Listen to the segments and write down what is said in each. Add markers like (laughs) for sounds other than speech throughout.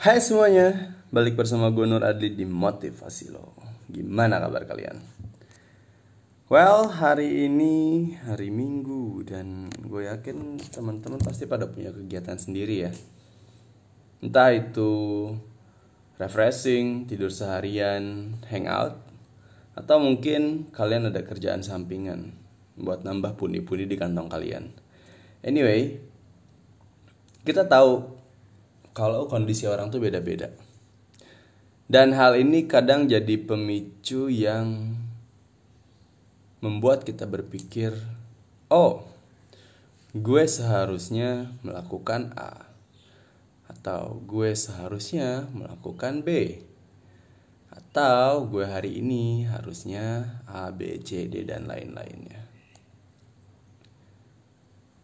Hai semuanya, balik bersama gue Nur Adli di Motivasi Lo. Gimana kabar kalian? Well, hari ini hari Minggu dan gue yakin teman-teman pasti pada punya kegiatan sendiri ya. Entah itu refreshing, tidur seharian, hangout Atau mungkin kalian ada kerjaan sampingan buat nambah pundi-pundi di kantong kalian. Anyway, kita tahu kalau kondisi orang tuh beda-beda. Dan hal ini kadang jadi pemicu yang membuat kita berpikir, "Oh, gue seharusnya melakukan A." Atau gue seharusnya melakukan B. Atau gue hari ini harusnya A, B, C, D dan lain-lainnya.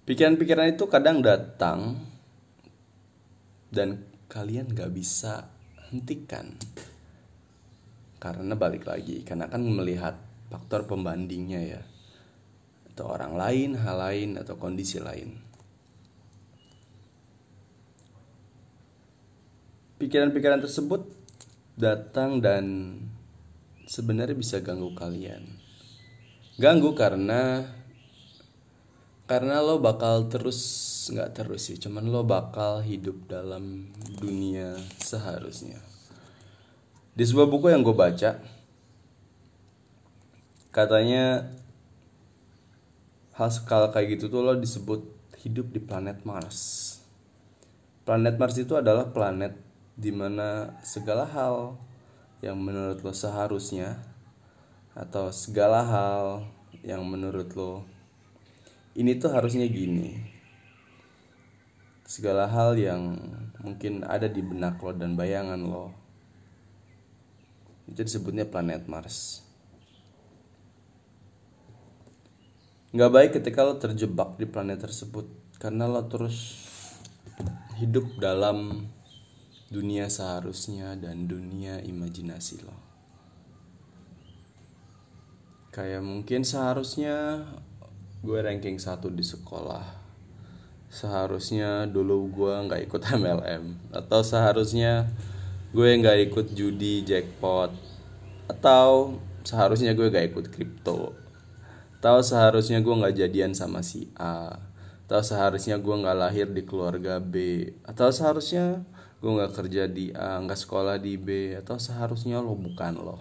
Pikiran-pikiran itu kadang datang dan kalian gak bisa hentikan. Karena balik lagi karena kan melihat faktor pembandingnya ya. Atau orang lain hal lain atau kondisi lain. Pikiran-pikiran tersebut datang dan sebenarnya bisa ganggu kalian. Ganggu karena karena lo bakal terus nggak terus sih. Cuman lo bakal hidup dalam dunia seharusnya. Di sebuah buku yang gue baca katanya hal skala kayak gitu tuh lo disebut hidup di planet Mars. Planet Mars itu adalah planet di mana segala hal yang menurut lo seharusnya atau segala hal yang menurut lo ini tuh harusnya gini segala hal yang mungkin ada di benak lo dan bayangan lo. Itu disebutnya planet Mars. Nggak baik ketika lo terjebak di planet tersebut karena lo terus hidup dalam dunia seharusnya dan dunia imajinasi lo. Kayak mungkin seharusnya gue ranking satu di sekolah seharusnya dulu gue nggak ikut MLM atau seharusnya gue nggak ikut judi jackpot. Atau seharusnya gue nggak ikut kripto. Atau seharusnya gue nggak jadian sama si A. Atau seharusnya gue nggak lahir di keluarga B. Atau seharusnya gue nggak kerja di A nggak sekolah di B. Atau seharusnya lo bukan lo.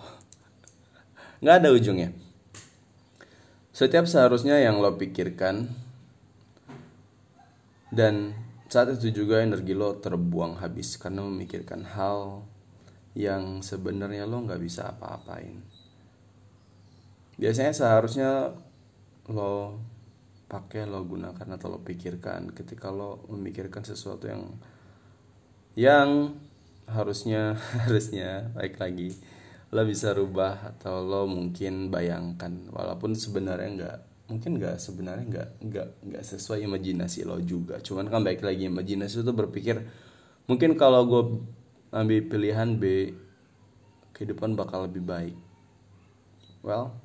Nggak ada ujungnya. Setiap seharusnya yang lo pikirkan dan saat itu juga energi lo terbuang habis karena memikirkan hal yang sebenarnya lo nggak bisa apa-apain. Biasanya seharusnya lo pakai lo gunakan atau lo pikirkan ketika lo memikirkan sesuatu yang yang harusnya (laughs) harusnya baik lagi lo bisa rubah atau lo mungkin bayangkan walaupun sebenarnya nggak mungkin nggak sebenarnya nggak nggak nggak sesuai imajinasi lo juga. Cuman kan baik lagi imajinasi itu berpikir mungkin kalau gue ambil pilihan B kehidupan bakal lebih baik. Well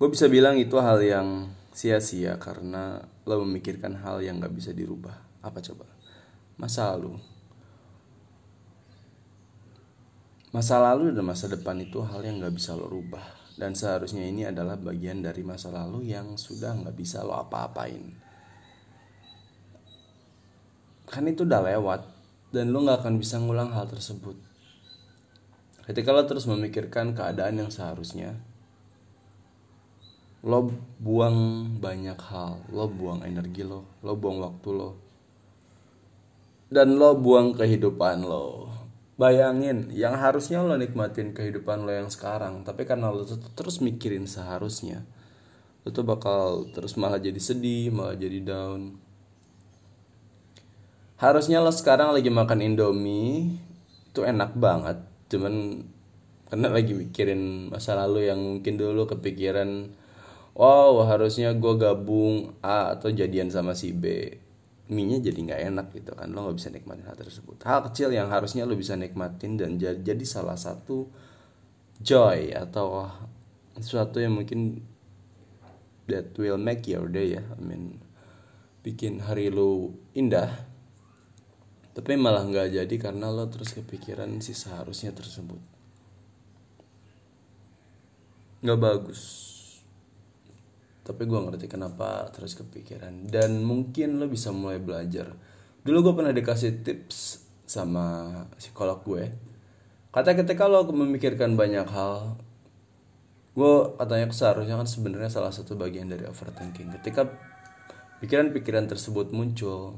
gue bisa bilang itu hal yang sia-sia karena lo memikirkan hal yang nggak bisa dirubah. Apa coba? Masa lalu. Masa lalu dan masa depan itu hal yang gak bisa lo rubah Dan seharusnya ini adalah bagian dari masa lalu yang sudah gak bisa lo apa-apain. Kan itu udah lewat Dan lo gak akan bisa ngulang hal tersebut. Ketika lo terus memikirkan keadaan yang seharusnya Lo buang banyak hal Lo buang energi lo Lo buang waktu lo Dan lo buang kehidupan lo Bayangin, yang harusnya lo nikmatin kehidupan lo yang sekarang, tapi karena lo tuh terus mikirin seharusnya, lo tuh bakal terus malah jadi sedih, malah jadi down. Harusnya lo sekarang lagi makan Indomie, itu enak banget, cuman karena lagi mikirin masa lalu yang mungkin dulu kepikiran, wow harusnya gue gabung A atau jadian sama si B mie jadi nggak enak gitu kan. Lo nggak bisa nikmatin hal tersebut. Hal kecil yang harusnya lo bisa nikmatin dan jadi, salah satu joy atau sesuatu yang mungkin that will make your day ya. I mean bikin hari lo indah tapi malah nggak jadi karena lo terus kepikiran si seharusnya tersebut. Nggak bagus tapi gue ngerti kenapa terus kepikiran. Dan mungkin lo bisa mulai belajar. Dulu gue pernah dikasih tips sama psikolog gue. Kata ketika lo memikirkan banyak hal gue katanya seharusnya kan sebenarnya salah satu bagian dari overthinking. Ketika pikiran-pikiran tersebut muncul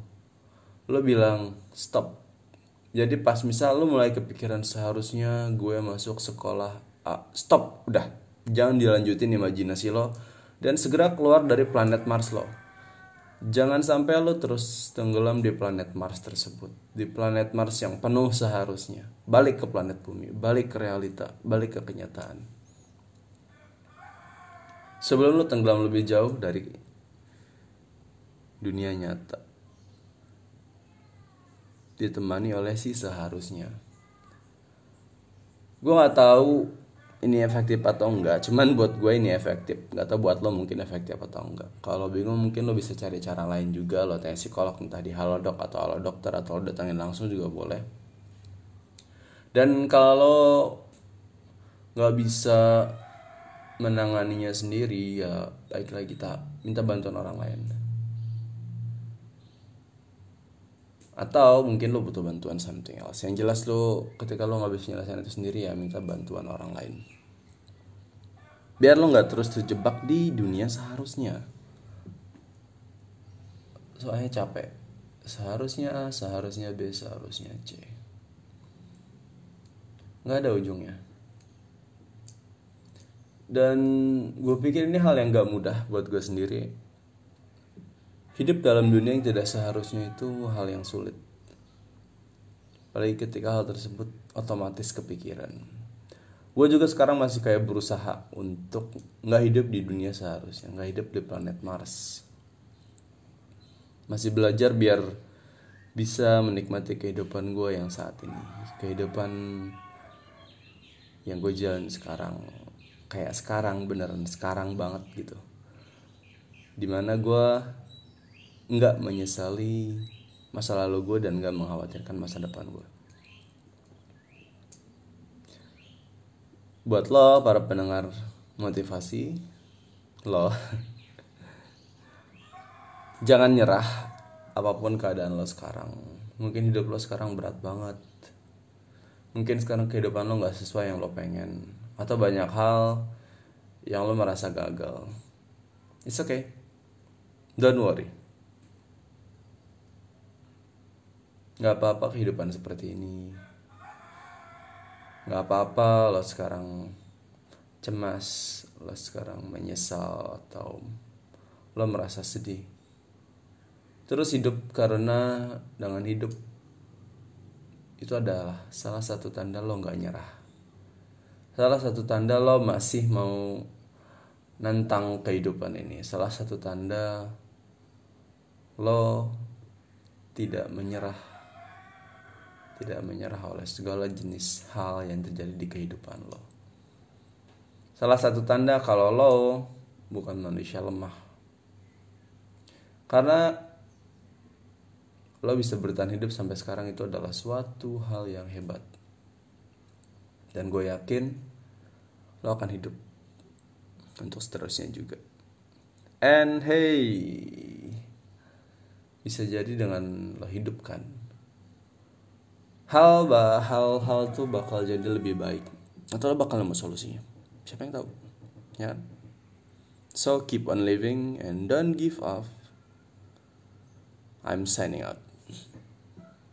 lo bilang stop. Jadi pas misal lo mulai kepikiran seharusnya gue masuk sekolah A, stop udah. Jangan dilanjutin imajinasi lo dan segera keluar dari planet Mars lo. Jangan sampai lo terus tenggelam di planet Mars tersebut, di planet Mars yang penuh seharusnya. Balik ke planet bumi, balik ke realita, balik ke kenyataan. Sebelum lo tenggelam lebih jauh dari dunia nyata, ditemani oleh si seharusnya. Gue gak tahu ini efektif atau enggak. Cuman buat gue ini efektif. Nggak tahu buat lo mungkin efektif atau enggak. Kalau bingung mungkin lo bisa cari cara lain juga. Lo tanya psikolog entah di halodoc atau halo dokter atau lo datangin langsung juga boleh. Dan kalau nggak bisa menanganinya sendiri ya baiklah kita minta bantuan orang lain atau mungkin lo butuh bantuan something else. Yang jelas lo ketika lo nggak bisa nyelesain itu sendiri ya minta bantuan orang lain. Biar lo nggak terus terjebak di dunia seharusnya. Soalnya capek. Seharusnya A seharusnya B seharusnya C. Nggak ada ujungnya. Dan gue pikir ini hal yang gak mudah buat gue sendiri Hidup dalam dunia yang tidak seharusnya itu hal yang sulit. Apalagi ketika hal tersebut otomatis kepikiran. Gue juga sekarang masih kayak berusaha untuk nggak hidup di dunia seharusnya, nggak hidup di planet Mars. Masih belajar biar bisa menikmati kehidupan gue yang saat ini, kehidupan yang gue jalan sekarang, kayak sekarang beneran sekarang banget gitu. Di mana gue nggak menyesali masa lalu gue dan nggak mengkhawatirkan masa depan gue. Buat lo para pendengar motivasi, lo (laughs) jangan nyerah apa pun keadaan lo sekarang. Mungkin hidup lo sekarang berat banget. Mungkin sekarang kehidupan lo nggak sesuai yang lo pengen atau banyak hal yang lo merasa gagal. It's okay. Don't worry. Nggak apa-apa kehidupan seperti ini. Nggak apa-apa lo sekarang cemas lo sekarang menyesal atau lo merasa sedih. Terus hidup karena dengan hidup itu adalah salah satu tanda lo nggak nyerah. Salah satu tanda lo masih mau nantang kehidupan ini. Salah satu tanda lo tidak menyerah tidak menyerah oleh segala jenis hal yang terjadi di kehidupan lo. Salah satu tanda kalau lo bukan manusia lemah. Karena lo bisa bertahan hidup sampai sekarang itu adalah suatu hal yang hebat. Dan gue yakin lo akan hidup untuk seterusnya juga. And hey, bisa jadi dengan lo hidupkan hal hal hal tuh bakal jadi lebih baik atau bakal nemu solusinya? Siapa yang tahu? Ya so keep on living and don't give up. I'm signing out